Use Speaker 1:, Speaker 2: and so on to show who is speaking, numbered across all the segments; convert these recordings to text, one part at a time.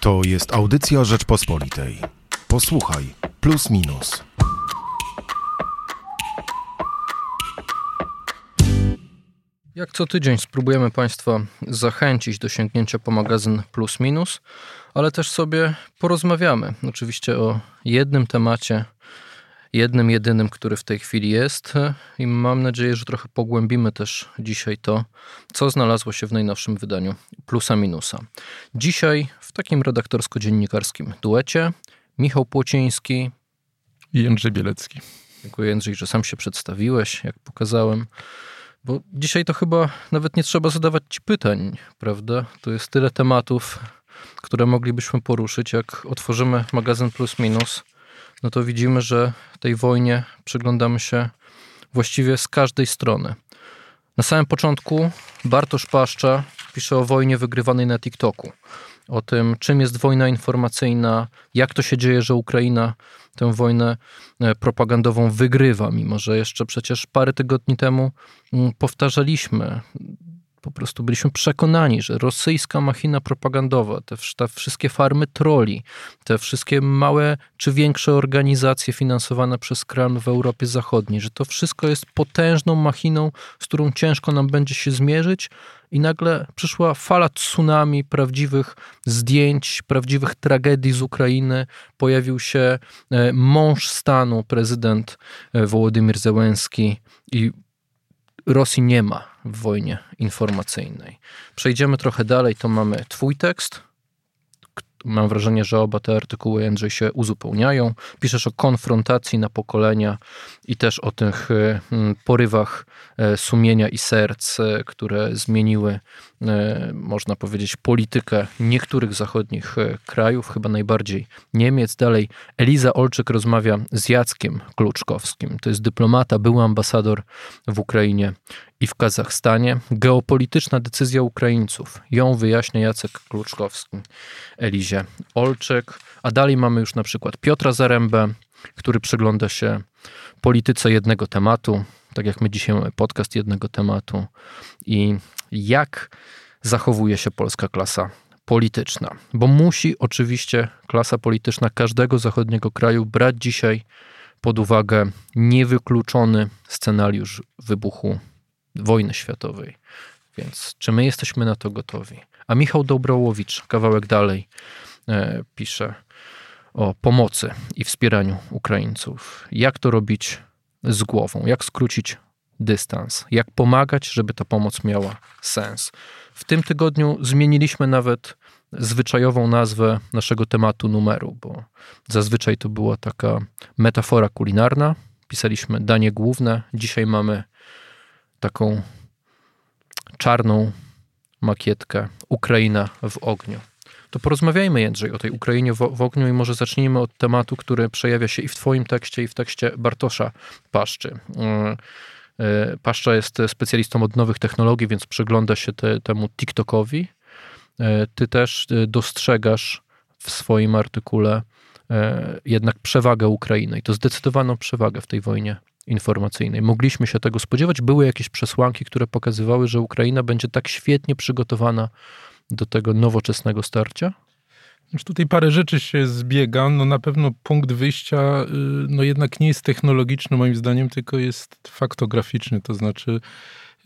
Speaker 1: To jest audycja Rzeczpospolitej. Posłuchaj, plus minus.
Speaker 2: Jak co tydzień spróbujemy Państwa zachęcić do sięgnięcia po magazyn Plus Minus, ale też sobie porozmawiamy. Oczywiście o jednym temacie, jednym, jedynym, który w tej chwili jest i mam nadzieję, że trochę pogłębimy też dzisiaj to, co znalazło się w najnowszym wydaniu Plusa Minusa. Dzisiaj w takim redaktorsko-dziennikarskim duecie Michał Płociński
Speaker 3: i Jędrzej Bielecki.
Speaker 2: Dziękuję Jędrzej, że sam się przedstawiłeś, jak pokazałem. Bo dzisiaj to chyba nawet nie trzeba zadawać ci pytań, prawda? To jest tyle tematów, które moglibyśmy poruszyć. Jak otworzymy magazyn Plus Minus, no to widzimy, że tej wojnie przyglądamy się właściwie z każdej strony. Na samym początku Bartosz Paszcza pisze o wojnie wygrywanej na TikToku. O tym, czym jest wojna informacyjna, jak to się dzieje, że Ukraina tę wojnę e, propagandową wygrywa, mimo że jeszcze przecież parę tygodni temu mm, powtarzaliśmy, po prostu byliśmy przekonani, że rosyjska machina propagandowa, te, te, wszystkie farmy troli, te wszystkie małe czy większe organizacje finansowane przez Kreml w Europie Zachodniej, że to wszystko jest potężną machiną, z którą ciężko nam będzie się zmierzyć, i nagle przyszła fala tsunami prawdziwych zdjęć, prawdziwych tragedii z Ukrainy. Pojawił się e, mąż stanu, prezydent e, Wołodymyr Zełenski i Rosji nie ma w wojnie informacyjnej. Przejdziemy trochę dalej, to mamy twój tekst, Mam wrażenie, że oba te artykuły, Jędrzej, się uzupełniają. Piszesz o konfrontacji na pokolenia i też o tych e, porywach e, sumienia i serc, e, które zmieniły, można powiedzieć, politykę niektórych zachodnich krajów, chyba najbardziej Niemiec. Dalej Eliza Olczyk rozmawia z Jackiem Kluczkowskim. To jest dyplomata, był ambasador w Ukrainie i w Kazachstanie. Geopolityczna decyzja Ukraińców. Ją wyjaśnia Jacek Kluczkowski, Elizie Olczyk. A dalej mamy już na przykład Piotra Zarębę, który przygląda się polityce jednego tematu, tak jak my dzisiaj mamy podcast jednego tematu i jak zachowuje się polska klasa polityczna. Bo musi oczywiście klasa polityczna każdego zachodniego kraju brać dzisiaj pod uwagę niewykluczony scenariusz wybuchu wojny światowej. Więc czy my jesteśmy na to gotowi? A Michał Dobrołowicz, kawałek dalej, e, pisze o pomocy i wspieraniu Ukraińców. Jak to robić z głową? Jak skrócić dystans? Jak pomagać, żeby ta pomoc miała sens? W tym tygodniu zmieniliśmy nawet zwyczajową nazwę naszego tematu numeru, bo zazwyczaj to była taka metafora kulinarna. Pisaliśmy danie główne, dzisiaj mamy taką czarną makietkę Ukraina w ogniu. To porozmawiajmy, Jędrzej, o tej Ukrainie w, w, ogniu i może zacznijmy od tematu, który przejawia się i w Twoim tekście, i w tekście Bartosza Paszczy. E, Paszcza jest specjalistą od nowych technologii, więc przygląda się te, temu TikTokowi. E, ty też e, dostrzegasz w swoim artykule jednak przewagę Ukrainy i to zdecydowaną przewagę w tej wojnie informacyjnej. Mogliśmy się tego spodziewać. Były jakieś przesłanki, które pokazywały, że Ukraina będzie tak świetnie przygotowana do tego nowoczesnego starcia?
Speaker 3: Znaczy tutaj parę rzeczy się zbiega. No na pewno punkt wyjścia y, no jednak nie jest technologiczny moim zdaniem, tylko jest faktograficzny. To znaczy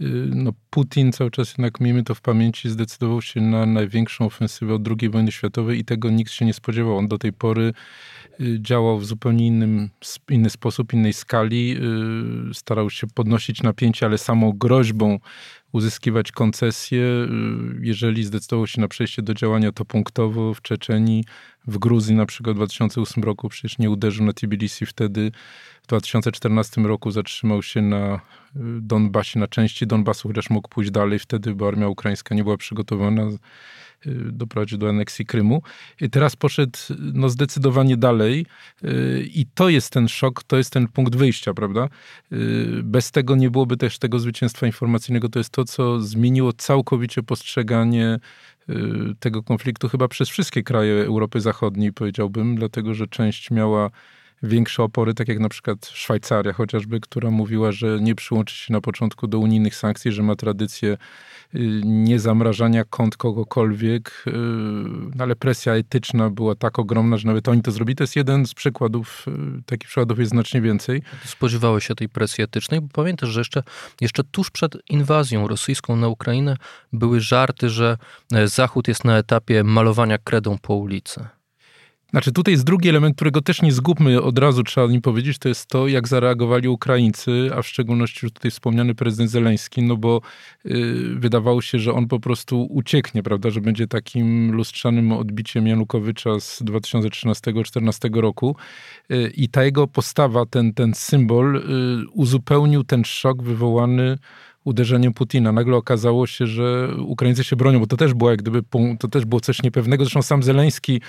Speaker 3: y, no Putin cały czas jednak, miejmy to w pamięci, zdecydował się na największą ofensywę od II wojny światowej i tego nikt się nie spodziewał. On do tej pory Y, działał w zupełnie innym, inny sposób, innej skali. Starał się podnosić napięcie, ale samą groźbą uzyskiwać koncesje. Y, jeżeli zdecydował się na przejście do działania to punktowo w Czeczenii, w Gruzji na przykład w 2008 roku przecież nie uderzył na Tbilisi wtedy. W 2014 roku zatrzymał się na Donbasie, na części Donbasu, chociaż mógł pójść dalej wtedy, bo armia ukraińska nie była przygotowana Y, doprowadził do aneksji Krymu. Teraz poszedł no, zdecydowanie dalej y, i to jest ten szok, to jest ten punkt wyjścia, prawda? Y, bez tego nie byłoby też tego zwycięstwa informacyjnego. To jest to, co zmieniło całkowicie postrzeganie tego konfliktu chyba przez wszystkie kraje Europy Zachodniej, powiedziałbym, dlatego że część miała większe opory, tak jak na przykład Szwajcaria chociażby, która mówiła, że nie przyłączy się na początku do unijnych sankcji, że ma tradycję y, niezamrażania kont kogokolwiek, y, no ale presja etyczna była tak ogromna, że nawet oni to zrobili. To jest jeden z przykładów, y, takich przykładów jest znacznie więcej.
Speaker 2: Spodziewałeś się tej presji etycznej, bo pamiętasz, że jeszcze, jeszcze tuż przed inwazją rosyjską na Ukrainę były żarty, że e, Zachód jest na etapie malowania kredą po ulicy.
Speaker 3: Znaczy tutaj jest drugi element, którego też nie zgubmy od razu, trzeba o nim powiedzieć, to jest to, jak zareagowali Ukraińcy, a w szczególności już tutaj wspomniany prezydent Zeleński, no bo yy, wydawało się, że on po prostu ucieknie, prawda, że będzie takim lustrzanym odbiciem Janukowycza z 2013-2014 roku yy, i ta jego postawa, ten, ten symbol yy, uzupełnił ten szok wywołany uderzeniem Putina. Nagle okazało się, że Ukraińcy się bronią, bo to też było jak gdyby, to też było coś niepewnego. Zresztą sam Zeleński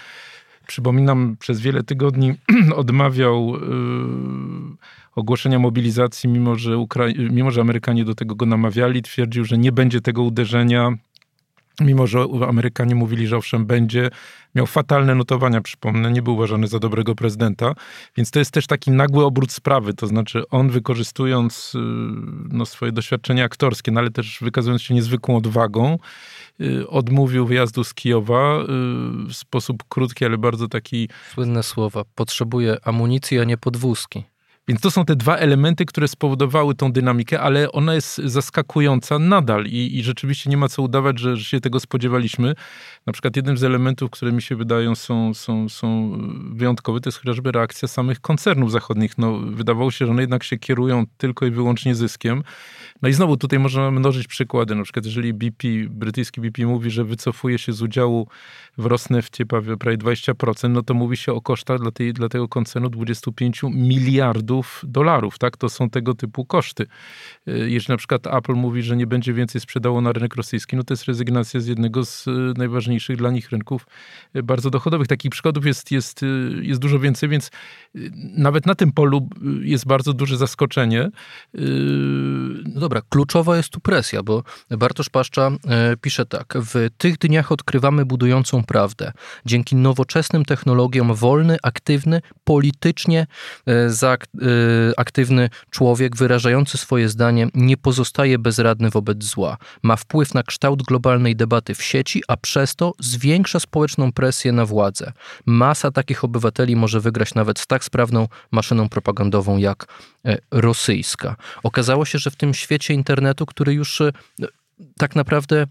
Speaker 3: przypominam, przez wiele tygodni odmawiał yy, ogłoszenia mobilizacji, mimo że, Ukra- mimo że Amerykanie do tego go namawiali. Twierdził, że nie będzie tego uderzenia. Mimo, że Amerykanie mówili, że owszem, będzie, miał fatalne notowania, przypomnę, nie był uważany za dobrego prezydenta, więc to jest też taki nagły obrót sprawy, to znaczy on wykorzystując y, no, swoje doświadczenia aktorskie, no, ale też wykazując się niezwykłą odwagą, y, odmówił wyjazdu z Kijowa y, w sposób krótki, ale bardzo taki...
Speaker 2: Słynne słowa, potrzebuje amunicji, a nie podwózki.
Speaker 3: Więc to są te dwa elementy, które spowodowały tą dynamikę, ale ona jest zaskakująca nadal i, i rzeczywiście nie ma co udawać, że, że, się tego spodziewaliśmy. Na przykład jednym z elementów, które mi się wydają są, są, są wyjątkowe, to jest chociażby reakcja samych koncernów zachodnich. No, wydawało się, że one jednak się kierują tylko i wyłącznie zyskiem. No i znowu tutaj można mnożyć przykłady. Na przykład jeżeli BP, brytyjski BP mówi, że wycofuje się z udziału w Rosneftie prawie 20%, no to mówi się o kosztach dla, tej, dla tego koncernu 25 miliardów dolarów. Tak? To są tego typu koszty. Y, jeżeli na przykład Apple mówi, że nie będzie więcej sprzedało na rynek rosyjski, no to jest rezygnacja z jednego z y, najważniejszych dla nich rynków y, bardzo dochodowych. Takich przykładów jest, jest, jest dużo więcej, więc nawet na tym polu jest bardzo duże zaskoczenie.
Speaker 2: No dobra, kluczowa jest tu presja, bo Bartosz Paszcza pisze tak. W tych dniach odkrywamy budującą prawdę. Dzięki nowoczesnym technologiom wolny, aktywny, politycznie e, e, aktywny człowiek wyrażający swoje zdanie nie pozostaje bezradny wobec zła. Ma wpływ na kształt globalnej debaty w sieci, a przez to zwiększa społeczną presję na władzę. Masa takich obywateli może wygrać nawet z tak sprawną maszyną propagandową jak e, rosyjska. Okazało się, że w tym świecie internetu, który już tak naprawdę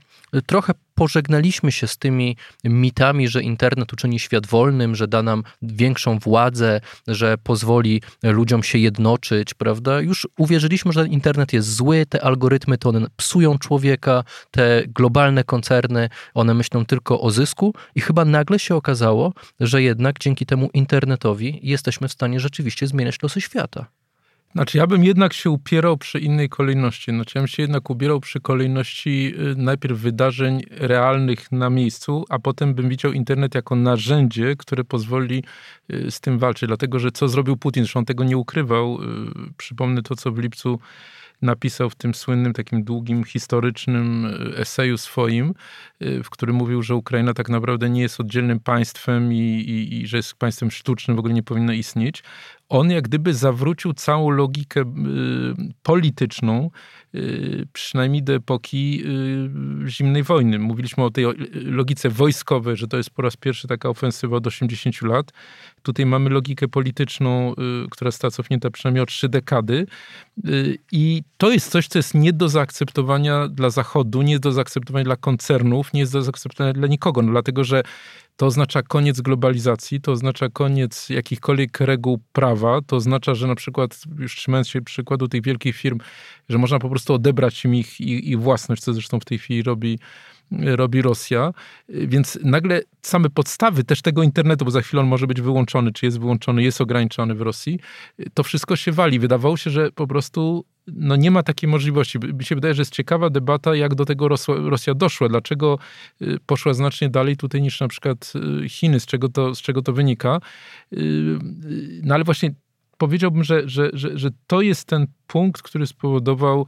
Speaker 2: trochę pożegnaliśmy się z tymi mitami, że internet uczyni świat wolnym, że da nam większą władzę, że pozwoli ludziom się jednoczyć, prawda? Już uwierzyliśmy, że internet jest zły, te algorytmy to one psują człowieka, te globalne koncerny, one myślą tylko o zysku i chyba nagle się okazało, że jednak dzięki temu internetowi jesteśmy w stanie rzeczywiście zmieniać losy świata.
Speaker 3: Znaczy, ja bym jednak się upierał przy innej kolejności. Znaczy, ja bym się jednak ubierał przy kolejności y, najpierw wydarzeń realnych na miejscu, a potem bym widział internet jako narzędzie, które pozwoli y, z tym walczyć. Dlatego, że co zrobił Putin, zresztą on tego nie ukrywał. Y, przypomnę to, co w lipcu napisał w tym słynnym, takim długim, historycznym eseju swoim, w którym mówił, że Ukraina tak naprawdę nie jest oddzielnym państwem i, i, i że jest państwem sztucznym, w ogóle nie powinno istnieć on jak gdyby zawrócił całą logikę y, polityczną, y, przynajmniej do epoki y, zimnej wojny. Mówiliśmy o tej logice wojskowej, że to jest po raz pierwszy taka ofensywa od 80 lat. Tutaj mamy logikę polityczną, która została cofnięta przynajmniej o trzy dekady. I to jest coś, co jest nie do zaakceptowania dla Zachodu, nie do zaakceptowania dla koncernów, nie jest do zaakceptowania dla nikogo, no dlatego że to oznacza koniec globalizacji, to oznacza koniec jakichkolwiek reguł prawa, to oznacza, że na przykład, już trzymając się przykładu tych wielkich firm, że można po prostu odebrać im ich, ich, ich własność, co zresztą w tej chwili robi robi Rosja, więc nagle same podstawy też tego internetu, bo za chwilę on może być wyłączony, czy jest wyłączony, jest ograniczony w Rosji, to wszystko się wali. Wydawało się, że po prostu no nie ma takiej możliwości. Mi się wydaje, że jest ciekawa debata, jak do tego Rosja doszła, dlaczego y, poszła znacznie dalej tutaj niż na przykład y, Chiny, z czego to, z czego to wynika. Y, no ale właśnie powiedziałbym, że, że, że, że to jest ten punkt, który spowodował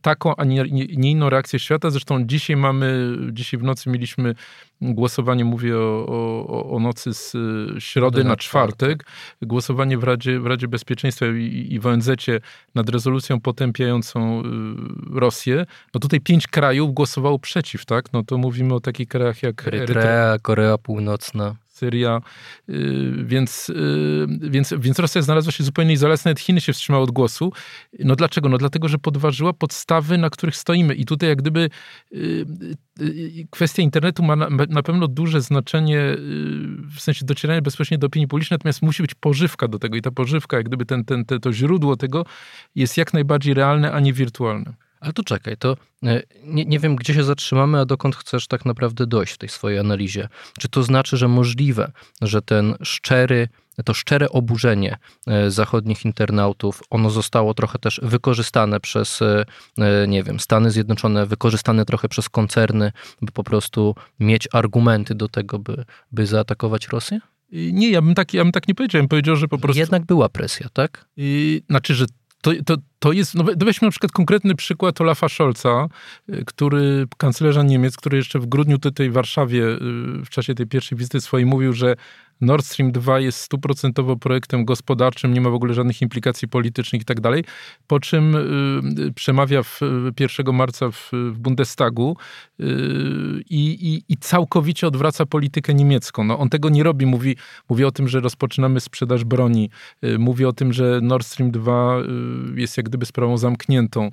Speaker 3: taką, a nie, nie, inną reakcję świata. Zresztą dzisiaj mamy, dzisiaj w nocy mieliśmy głosowanie, mówię o, o, o nocy z y, środy na, na czwartek, głosowanie w Radzie, w Radzie Bezpieczeństwa i, i w ONZ nad rezolucją potępiającą y, Rosję. No tutaj pięć krajów głosowało przeciw, tak? No to mówimy o takich krajach jak
Speaker 2: Erytrea, Korea Północna.
Speaker 3: Syria, y, więc, y, więc, więc Rosja znalazła się zupełnie izolacyjna, Chiny się wstrzymały od głosu. No dlaczego? No dlatego, że podważyła podstawy, na których stoimy. I tutaj jak gdyby y, kwestia internetu ma na, na pewno duże znaczenie w sensie docierania bezpośrednio do opinii publicznej, natomiast musi być pożywka do tego i ta pożywka, jak gdyby ten, ten, ten, to źródło tego jest jak najbardziej realne, a nie wirtualne.
Speaker 2: Ale to czekaj, to e, nie, nie wiem, gdzie się zatrzymamy, a dokąd chcesz tak naprawdę dojść w tej swojej analizie. Czy to znaczy, że możliwe, że ten szczery, to szczere oburzenie e, zachodnich internautów, ono zostało trochę też wykorzystane przez, e, nie wiem, Stany Zjednoczone, wykorzystane trochę przez koncerny, by po prostu mieć argumenty do tego, by, by zaatakować Rosję?
Speaker 3: Nie, ja bym, tak, ja bym tak nie powiedział. Ja bym powiedział, że po prostu...
Speaker 2: Jednak była presja, tak?
Speaker 3: I, znaczy, że to, to, to jest, no weźmy na przykład konkretny przykład Olafa Scholza, y, który, kanclerza Niemiec, który jeszcze w grudniu tutaj w Warszawie y, w czasie tej pierwszej wizyty swojej mówił, że Nord Stream 2 jest stuprocentowo projektem gospodarczym, nie ma w ogóle żadnych implikacji politycznych i tak dalej, po czym y, przemawia w, 1 marca w, w Bundestagu y, i, i, całkowicie odwraca politykę niemiecką. No, on tego nie robi, mówi, mówi o tym, że rozpoczynamy sprzedaż broni, y, mówi o tym, że Nord Stream 2 jest jak gdyby sprawą zamkniętą,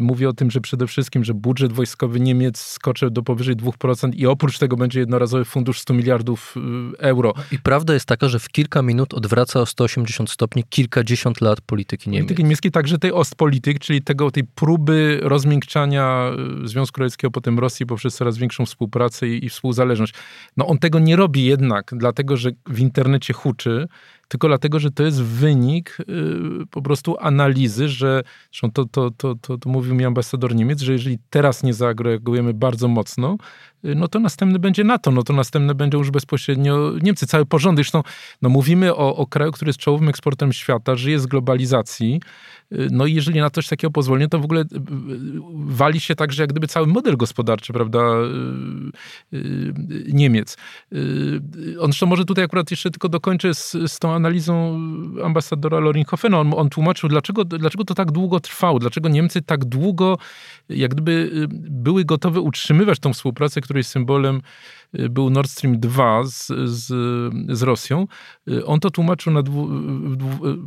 Speaker 3: mówi o tym, że przede wszystkim, że budżet wojskowy Niemiec skoczy do powyżej 2% i oprócz tego będzie jednorazowy fundusz 100 miliardów euro.
Speaker 2: I prawda jest taka, że w kilka minut odwraca o 180 stopni kilkadziesiąt lat polityki niemieckiej.
Speaker 3: Polityki niemieckiej, także tej Ostpolitik, czyli tego, tej próby rozmiękczania y, Związku Radzieckiego, potem Rosji poprzez coraz większą współpracę i, i współzależność. No on tego nie robi jednak, dlatego że w internecie huczy, tylko dlatego, że to jest wynik y, po prostu analizy, że zresztą to, to, to, to, to mówił mi ambasador Niemiec, że jeżeli teraz nie zareagujemy bardzo mocno, y, no to następny będzie NATO, no to następne będą już bezpośrednio Niemcy. Cały porządek, zresztą no mówimy o, o kraju, który jest czołowym eksportem świata, żyje z globalizacji, no i jeżeli na coś takiego pozwolenie, to w ogóle wali się także jak gdyby cały model gospodarczy, prawda, Niemiec. On zresztą może tutaj akurat jeszcze tylko dokończę z, z tą analizą ambasadora Loringhofena. On, on tłumaczył, dlaczego, dlaczego to tak długo trwało, dlaczego Niemcy tak długo jak gdyby y, były gotowe utrzymywać tą współpracę, której symbolem y, był Nord Stream 2 z, z, z Rosją. On to tłumaczył na, dwu,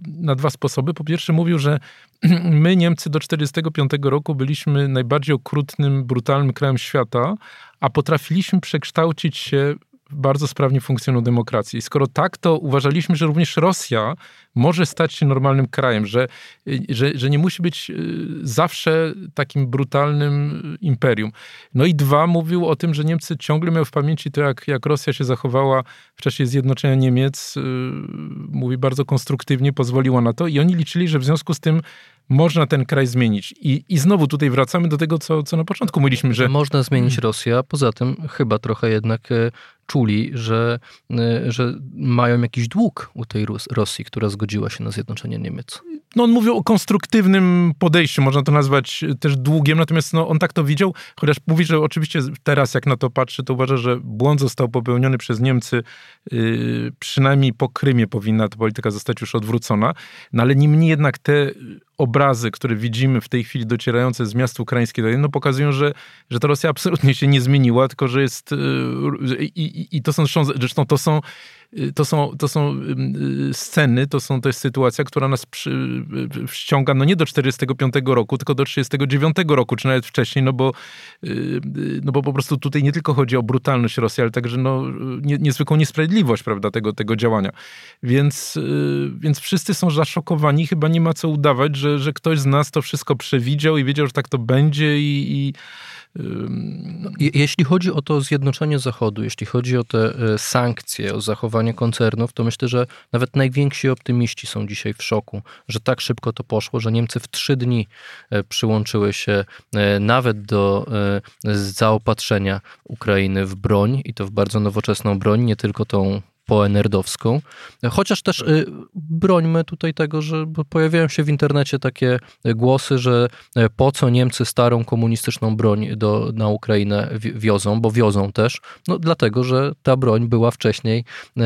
Speaker 3: na dwa sposoby. Po pierwsze mówił, że my Niemcy do 1945 roku byliśmy najbardziej okrutnym, brutalnym krajem świata, a potrafiliśmy przekształcić się bardzo sprawnie funkcjonują demokracje. I skoro tak, to uważaliśmy, że również Rosja może stać się normalnym krajem, że, że, że nie musi być y, zawsze takim brutalnym imperium. No i dwa, mówił o tym, że Niemcy ciągle miały w pamięci to, jak, jak Rosja się zachowała w czasie zjednoczenia Niemiec. Y, mówi bardzo konstruktywnie, pozwoliła na to i oni liczyli, że w związku z tym można ten kraj zmienić. I, i znowu tutaj wracamy do tego, co, co na początku mówiliśmy, że...
Speaker 2: Można zmienić Rosję, a poza tym chyba trochę jednak e, czuli, że, e, że mają jakiś dług u tej Rosji, która zgodziła się na zjednoczenie Niemiec.
Speaker 3: No on mówił o konstruktywnym podejściu, można to nazwać też długiem, natomiast no, on tak to widział, chociaż mówi, że oczywiście teraz jak na to patrzy, to uważa, że błąd został popełniony przez Niemcy, yy, przynajmniej po Krymie powinna ta polityka zostać już odwrócona, no ale niemniej jednak te obrazy, które widzimy w tej chwili docierające z miast ukraińskich, no pokazują, że, że ta Rosja absolutnie się nie zmieniła, tylko że jest yy, i, i to są zresztą to są Y, to są, to są y, sceny, to, są, to jest sytuacja, która nas przy, y, ściąga no nie do 45 roku, tylko do 39 roku, czy nawet wcześniej, no bo, no bo po prostu tutaj nie tylko chodzi o brutalność Rosji, ale także no, nie, niezwykłą niesprawiedliwość prawda, tego, tego działania. Więc, więc wszyscy są zaszokowani, chyba nie ma co udawać, że, że ktoś z nas to wszystko przewidział i wiedział, że tak to będzie i, i
Speaker 2: jeśli chodzi o to zjednoczenie Zachodu, jeśli chodzi o te e, sankcje, o zachowanie koncernów, to myślę, że nawet najwięksi optymiści są dzisiaj w szoku, że tak szybko to poszło, że Niemcy w trzy dni e, przyłączyły się e, nawet do zaopatrzenia Ukrainy w broń i to w bardzo nowoczesną broń, nie tylko tą poenerdowską. Chociaż też y, brońmy tutaj tego, że pojawiają się w internecie takie głosy, że e, po co Niemcy starą komunistyczną broń do, na Ukrainę wiozą, bo wiozą też, no dlatego, że ta broń była wcześniej e,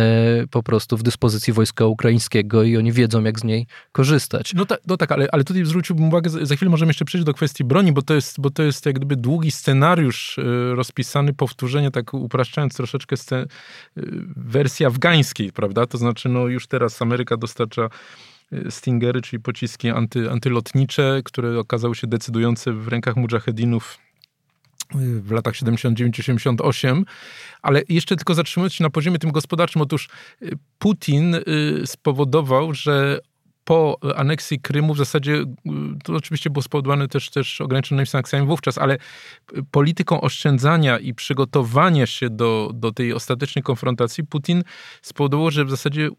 Speaker 2: po prostu w dyspozycji wojska ukraińskiego i oni wiedzą, jak z niej korzystać.
Speaker 3: No, ta, no tak, ale, ale tutaj zwróciłbym uwagę, za chwilę możemy jeszcze przejść do kwestii broni, bo to jest, bo to jest jak gdyby długi scenariusz e, rozpisany, powtórzenie, tak upraszczając troszeczkę wersja afgańskiej, prawda? To znaczy, no już teraz Ameryka dostarcza e, Stingery, czyli pociski anty, antylotnicze, które okazały się decydujące w rękach mujahedinów e, w latach 79-88, ale jeszcze tylko zatrzymując się na poziomie tym gospodarczym, otóż e, Putin spowodował, że po aneksji Krymu w zasadzie, y, to oczywiście było spowodowane też, też ograniczonymi sankcjami wówczas, ale polityką oszczędzania i przygotowania się do, do tej ostatecznej konfrontacji Putin spowodował, że w zasadzie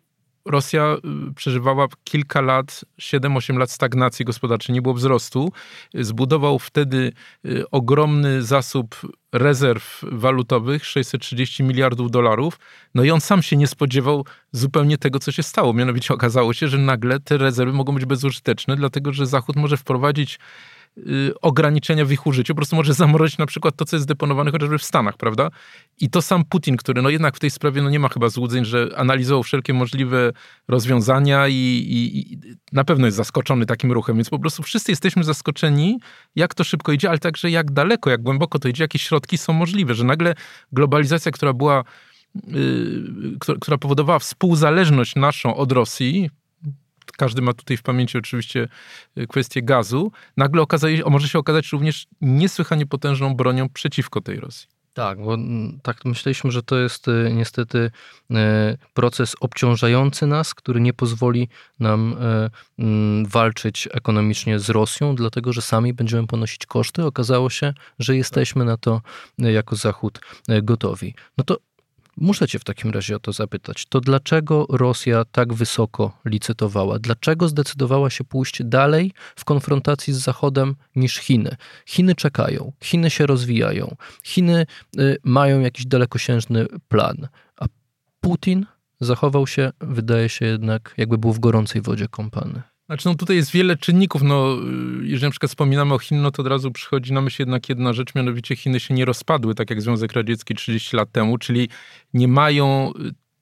Speaker 3: Rosja y, przeżywała kilka lat, 7-8 lat stagnacji gospodarczej, nie było wzrostu. Zbudował wtedy y, ogromny zasób rezerw walutowych, 630 miliardów dolarów. No i on sam się nie spodziewał zupełnie tego, co się stało. Mianowicie okazało się, że nagle te rezerwy mogą być bezużyteczne, dlatego że Zachód może wprowadzić ograniczenia w ich użyciu, po prostu może zamrozić na przykład to, co jest deponowane chociażby w Stanach, prawda? I to sam Putin, który no jednak w tej sprawie no nie ma chyba złudzeń, że analizował wszelkie możliwe rozwiązania i, i, i na pewno jest zaskoczony takim ruchem, więc po prostu wszyscy jesteśmy zaskoczeni, jak to szybko idzie, ale także jak daleko, jak głęboko to idzie, jakie środki są możliwe, że nagle globalizacja, która była Yy, która powodowała współzależność naszą od Rosji, każdy ma tutaj w pamięci oczywiście y, kwestię gazu, nagle okazuje, może się okazać również niesłychanie potężną bronią przeciwko tej Rosji.
Speaker 2: Tak, bo mm, tak myśleliśmy, że to jest y, niestety y, proces obciążający nas, który nie pozwoli nam mm, walczyć ekonomicznie z Rosją, dlatego że sami będziemy ponosić koszty. Okazało się, że jesteśmy na to jako Zachód gotowi. No to Muszę Cię w takim razie o to zapytać. To dlaczego Rosja tak wysoko licytowała? Dlaczego zdecydowała się pójść dalej w konfrontacji z Zachodem niż Chiny? Chiny czekają, Chiny się rozwijają, Chiny y, mają jakiś dalekosiężny plan, a Putin zachował się, wydaje się jednak, jakby był w gorącej wodzie kąpany.
Speaker 3: Znaczy, no tutaj jest wiele czynników. No, jeżeli na przykład wspominamy o Chin, no to od razu przychodzi na myśl jednak jedna rzecz, mianowicie Chiny się nie rozpadły, tak jak Związek Radziecki 30 lat temu, czyli nie mają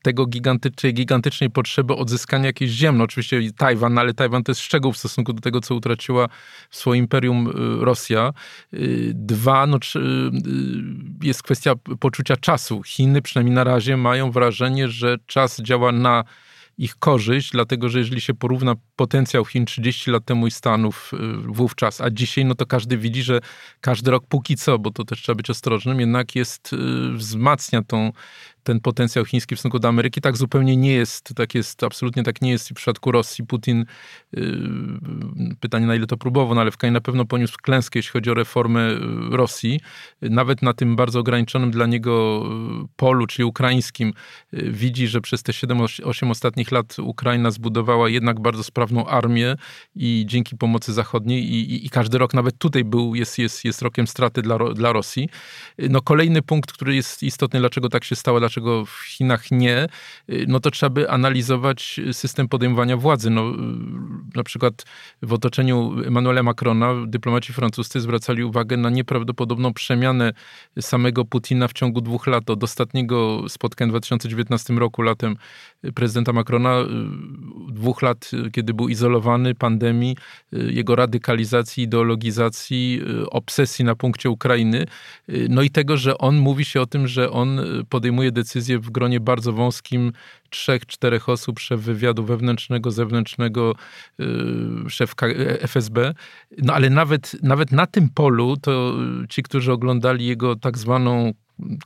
Speaker 3: tego gigantycznej, gigantycznej potrzeby odzyskania jakiejś ziem. No oczywiście Tajwan, ale Tajwan to jest szczegół w stosunku do tego, co utraciła w swoim imperium y, Rosja. Y, dwa, no, y, jest kwestia poczucia czasu. Chiny przynajmniej na razie mają wrażenie, że czas działa na ich korzyść, dlatego że jeżeli się porówna potencjał Chin 30 lat temu i Stanów y, wówczas, a dzisiaj, no to każdy widzi, że każdy rok póki co, bo to też trzeba być ostrożnym, jednak jest, y, wzmacnia tą ten potencjał chiński w stosunku do Ameryki. Tak zupełnie nie jest, tak jest, absolutnie tak nie jest w przypadku Rosji. Putin, yy, pytanie na ile to próbował, no ale w kraju na pewno poniósł klęskę, jeśli chodzi o reformę yy, Rosji. Nawet na tym bardzo ograniczonym dla niego yy, polu, czyli ukraińskim, yy, widzi, że przez te 7-8 ostatnich lat Ukraina zbudowała jednak bardzo sprawną armię i dzięki pomocy zachodniej i, i, i każdy rok nawet tutaj był, jest, jest, jest rokiem straty dla, dla Rosji. No kolejny punkt, który jest istotny, dlaczego tak się stało, dlaczego w Chinach nie, y, no to trzeba by analizować system podejmowania władzy. No, y, na przykład w otoczeniu Emmanuela Macrona dyplomaci francuscy zwracali uwagę na nieprawdopodobną przemianę samego Putina w ciągu dwóch lat. Od ostatniego spotkania w 2019 roku, latem prezydenta Macrona, y, dwóch lat, kiedy był izolowany, pandemii, jego radykalizacji, ideologizacji, obsesji na punkcie Ukrainy, no i tego, że on mówi się o tym, że on podejmuje decyzję w gronie bardzo wąskim trzech, czterech osób, szef wywiadu wewnętrznego, zewnętrznego, yy, szef FSB. No ale nawet, nawet na tym polu to ci, którzy oglądali jego tak zwaną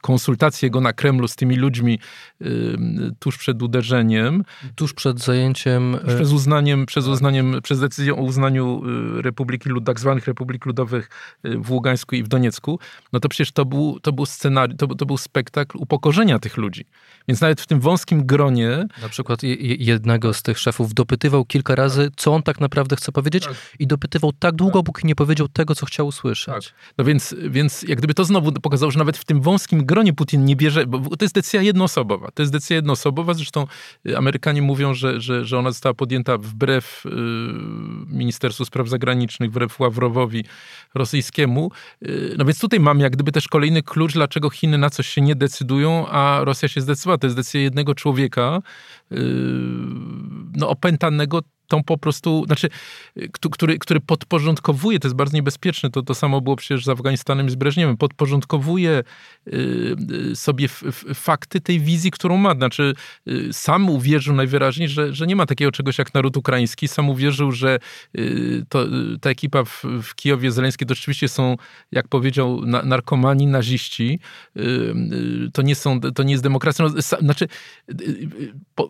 Speaker 3: konsultacje go na Kremlu z tymi ludźmi y, tuż przed uderzeniem.
Speaker 2: Tuż przed zajęciem.
Speaker 3: Tuż przez uznaniem, przez uznaniem, przez decyzją o uznaniu y, Republiki Lud, tak zwanych Republik Ludowych y, w Ługańsku i w Doniecku, no to przecież to był, to był scenariusz, to, to był spektakl upokorzenia tych ludzi. Więc nawet w tym wąskim gronie...
Speaker 2: Na przykład jednego z tych szefów dopytywał kilka razy, co on tak naprawdę chce powiedzieć tak. i dopytywał tak długo, tak. póki nie powiedział tego, co chciał usłyszeć.
Speaker 3: Tak. No więc, więc jak gdyby to znowu pokazało, że nawet w tym wąskim wąskim gronie Putin nie bierze, bo to jest decyzja jednoosobowa. To jest decyzja jednoosobowa, zresztą y, Amerykanie mówią, że, że, że ona została podjęta wbrew y, Ministerstwu Spraw Zagranicznych, wbrew Ławrowowi rosyjskiemu. Y, no więc tutaj mamy jak gdyby też kolejny klucz, dlaczego Chiny na coś się nie decydują, a Rosja się zdecydowała. To jest decyzja jednego człowieka, no opętanego tą po prostu, znaczy, który, który podporządkowuje, to jest bardzo niebezpieczne, to, to samo było przecież z Afganistanem i z Breżniewem, podporządkowuje y, y, sobie fakty tej wizji, którą ma. Znaczy, y, sam uwierzył najwyraźniej, że, że nie ma takiego czegoś jak naród ukraiński, sam uwierzył, że to, ta ekipa w, w Kijowie Zeleńskiej to rzeczywiście są, jak powiedział, narkomani, naziści. To nie, są, to nie jest demokracja. No, znaczy,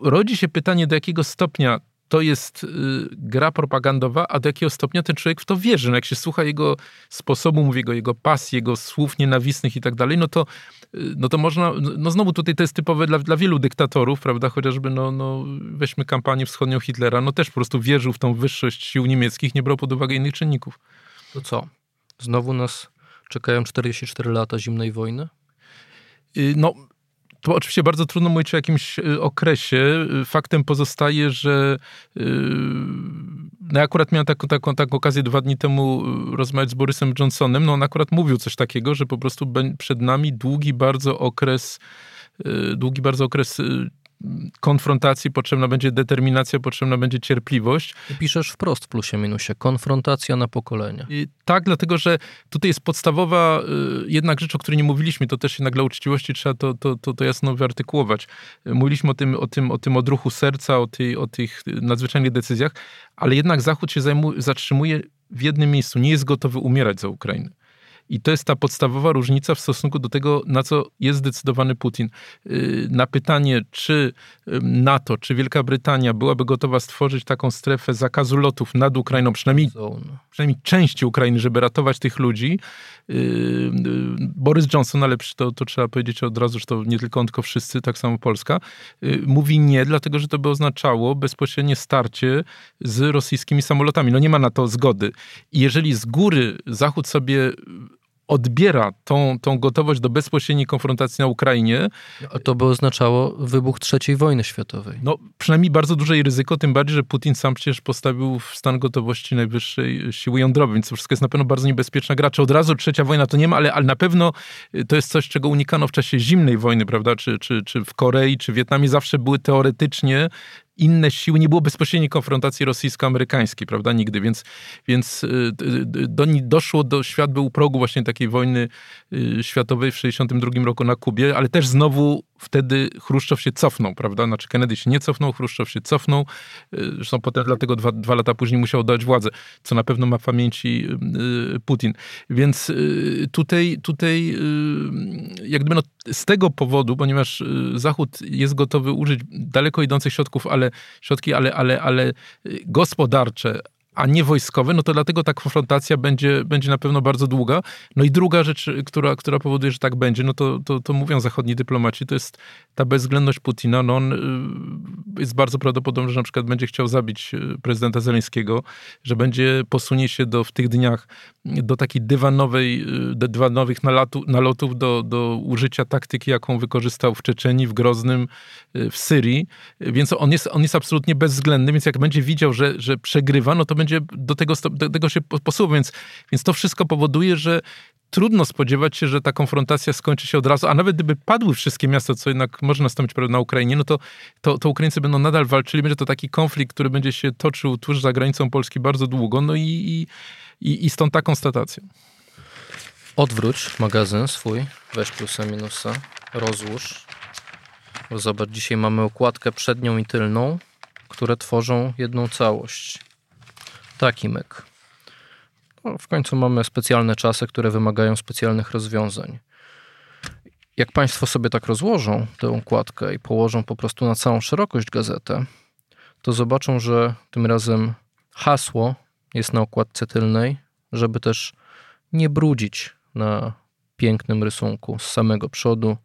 Speaker 3: rodzi się pytanie, do jakiego stopnia to jest y, gra propagandowa, a do jakiego stopnia ten człowiek w to wierzy. No jak się słucha jego sposobu mówiego, jego pasji, jego słów nienawistnych i tak dalej, no to, y, no to można, no znowu tutaj to jest typowe dla, dla wielu dyktatorów, prawda, chociażby no, no weźmy kampanię wschodnią Hitlera, no też po prostu wierzył w tą wyższość sił niemieckich, nie brał pod uwagę innych czynników.
Speaker 2: To co? Znowu nas czekają 44 lata zimnej wojny?
Speaker 3: Y, no, to oczywiście bardzo trudno mówić o jakimś y, okresie. Faktem pozostaje, że y, no ja akurat miałem taką, taką, taką okazję dwa dni temu rozmawiać z Borysem Johnsonem. No on akurat mówił coś takiego, że po prostu przed nami długi bardzo okres, długi bardzo okres konfrontacji, potrzebna będzie determinacja, potrzebna będzie cierpliwość.
Speaker 2: I piszesz wprost w plusie minusie, konfrontacja na pokolenie.
Speaker 3: I tak, dlatego że tutaj jest podstawowa y, jednak rzecz, o której nie mówiliśmy, to też jednak dla uczciwości trzeba to, to, to, to jasno wyartykułować. Mówiliśmy o tym, o tym, o tym odruchu serca, o, tej, o tych nadzwyczajnych decyzjach, ale jednak Zachód się zajmuje, zatrzymuje w jednym miejscu, nie jest gotowy umierać za Ukrainę. I to jest ta podstawowa różnica w stosunku do tego, na co jest zdecydowany Putin. Y, na pytanie, czy NATO, czy Wielka Brytania byłaby gotowa stworzyć taką strefę zakazu lotów nad Ukrainą, przynajmniej, przynajmniej części Ukrainy, żeby ratować tych ludzi, y, y, Boris Johnson, ale to, to trzeba powiedzieć od razu, że to nie tylko on, tylko wszyscy, tak samo Polska, mówi nie, dlatego że to by oznaczało bezpośrednie starcie z rosyjskimi samolotami. No nie ma na to zgody. I jeżeli z góry Zachód sobie odbiera tą, tą gotowość do bezpośredniej konfrontacji na Ukrainie.
Speaker 2: To by oznaczało wybuch III wojny światowej.
Speaker 3: No, przynajmniej bardzo duże ryzyko, tym bardziej, że Putin sam przecież postawił w stan gotowości najwyższej siły jądrowej, więc to wszystko jest na pewno bardzo niebezpieczna gra. Czy od razu trzecia wojna to nie ma, ale, ale na pewno to jest coś, czego unikano w czasie zimnej wojny, prawda? Czy, czy, czy w Korei, czy w Wietnamie zawsze były teoretycznie inne siły, nie było bezpośredniej konfrontacji rosyjsko-amerykańskiej, prawda, nigdy, więc, więc y, do, doszło do, świat był u progu właśnie takiej wojny y, światowej w 1962 roku na Kubie, ale też znowu wtedy Chruszczow się cofnął, prawda? Znaczy Kennedy się nie cofnął, Chruszczow się cofnął. Y, zresztą potem dlatego dwa, dwa lata później musiał oddać władzę, co na pewno ma w pamięci Putin. Więc tutaj, tutaj jak gdyby no, z tego powodu, ponieważ Zachód jest gotowy użyć daleko idących środków, ale środki, ale, ale, ale gospodarcze, a nie wojskowe, no to dlatego ta konfrontacja będzie, będzie na pewno bardzo długa. No i druga rzecz, która, która powoduje, że tak będzie, no to, to, to mówią zachodni dyplomaci, to jest ta bezwzględność Putina. No on y, jest bardzo prawdopodobne, że na przykład będzie chciał zabić y, prezydenta Zeleńskiego, że będzie posunie się do, w tych dniach do takiej dywanowej, y, dywanowych nalotów do, do użycia taktyki, jaką wykorzystał w Czeczeni, w Groznym, w Syrii. Więc on jest, on jest absolutnie bezwzględny, więc jak będzie widział, że, że przegrywa, no to będzie do tego, do tego się posuwał. Więc, więc to wszystko powoduje, że trudno spodziewać się, że ta konfrontacja skończy się od razu, a nawet gdyby padły wszystkie miasta, co jednak może nastąpić na Ukrainie, no to, to, to Ukraińcy będą nadal walczyli, będzie to taki konflikt, który będzie się toczył tuż za granicą Polski bardzo długo, no i, i, i stąd ta konstatacja.
Speaker 2: Odwróć magazyn swój, weź plusa, minusa, rozłóż. Zobacz, dzisiaj mamy okładkę przednią i tylną, które tworzą jedną całość. Taki myk. No, w końcu mamy specjalne czasy, które wymagają specjalnych rozwiązań. Jak Państwo sobie tak rozłożą tę układkę i położą po prostu na całą szerokość gazetę, to zobaczą, że tym razem hasło jest na okładce tylnej, żeby też nie brudzić na pięknym rysunku z samego przodu.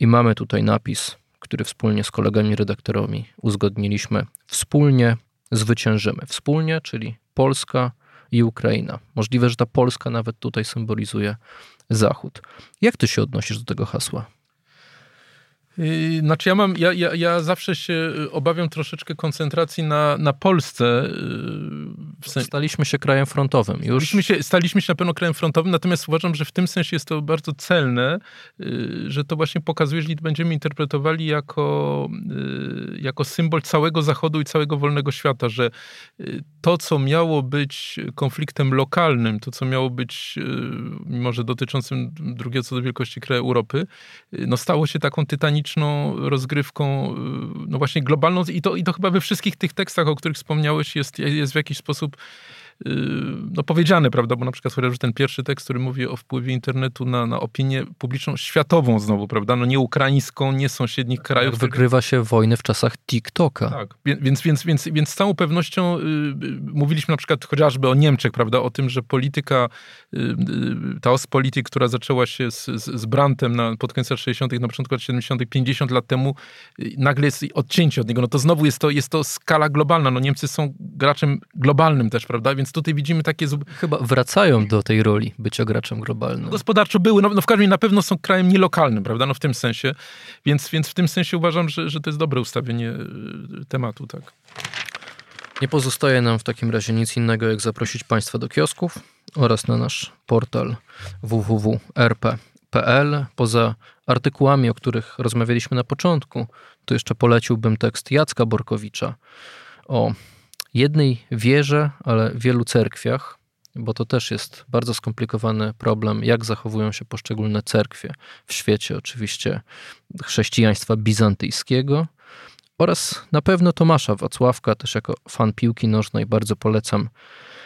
Speaker 2: I mamy tutaj napis, który wspólnie z kolegami redaktorami uzgodniliśmy. Wspólnie zwyciężymy. Wspólnie, czyli Polska i Ukraina. Możliwe, że ta Polska nawet tutaj symbolizuje Zachód. Jak ty się odnosisz do tego hasła?
Speaker 3: Yy, znaczy ja mam, ja, ja, ja zawsze się y, obawiam troszeczkę koncentracji na, na Polsce.
Speaker 2: W sen... Staliśmy się krajem frontowym już.
Speaker 3: Staliśmy się, staliśmy się na pewno krajem frontowym, natomiast uważam, że w tym sensie jest to bardzo celne, y, że to właśnie pokazuje, że będziemy interpretowali jako, y, jako symbol całego Zachodu i całego wolnego świata, że to, co miało być konfliktem lokalnym, to, co miało być, mimo że dotyczącym drugiego co do wielkości kraju Europy, no stało się taką tytaniczną rozgrywką, y, no właśnie globalną. I to, i to chyba we wszystkich tych tekstach, o których wspomniałeś, jest, jest w jakiś sposób no, powiedziane, prawda? Bo na przykład chociażby ten pierwszy tekst, który mówi o wpływie internetu na, na opinię publiczną światową znowu, prawda? No nie ukraińską, nie sąsiednich krajów.
Speaker 2: Jak wygrywa się wojny w czasach TikToka.
Speaker 3: Tak, więc, więc, więc, więc z całą pewnością y, y, mówiliśmy na przykład chociażby o Niemczech, prawda? O tym, że polityka, y, y ta Ostpolitik, która zaczęła się z, z, Brandtem na, pod koniec lat 60., na początku lat 70., 50 lat temu, y, nagle jest odcięcie od niego. No to znowu jest to, jest to skala globalna. No Niemcy są graczem globalnym też, prawda? Więc więc tutaj widzimy takie...
Speaker 2: Chyba wracają do tej roli bycia graczem globalnym.
Speaker 3: Gospodarczo były, no, no w każdym razie na pewno są krajem nielokalnym, prawda, no w tym sensie, więc, więc w tym sensie uważam, że, że to jest dobre ustawienie y, tematu, tak.
Speaker 2: Nie pozostaje nam w takim razie nic innego, jak zaprosić Państwa do kiosków oraz na nasz portal www.rp.pl. Poza artykułami, o których rozmawialiśmy na początku, to jeszcze poleciłbym tekst Jacka Borkowicza o jednej wierze, ale wielu cerkwiach, bo to też jest bardzo skomplikowany problem, jak zachowują się poszczególne cerkwie w świecie, oczywiście chrześcijaństwa bizantyjskiego. Oraz na pewno Tomasza Wacławka, też jako fan piłki nożnej, bardzo polecam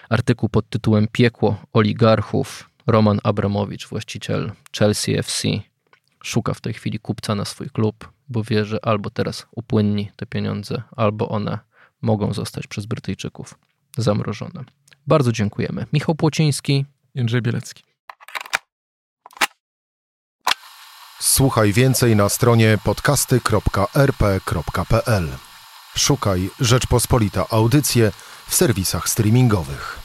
Speaker 2: artykuł pod tytułem Piekło oligarchów. Roman Abramowicz, właściciel Chelsea FC, szuka w tej chwili kupca na swój klub, bo wie, że albo teraz upłynni te pieniądze, albo one mogą zostać przez Brytyjczyków zamrożone. Bardzo dziękujemy. Michał Płociński,
Speaker 3: Jędrzej Bielecki.
Speaker 1: Słuchaj więcej na stronie podcasty.rp.pl. Szukaj Rzeczpospolita Audycje w serwisach streamingowych.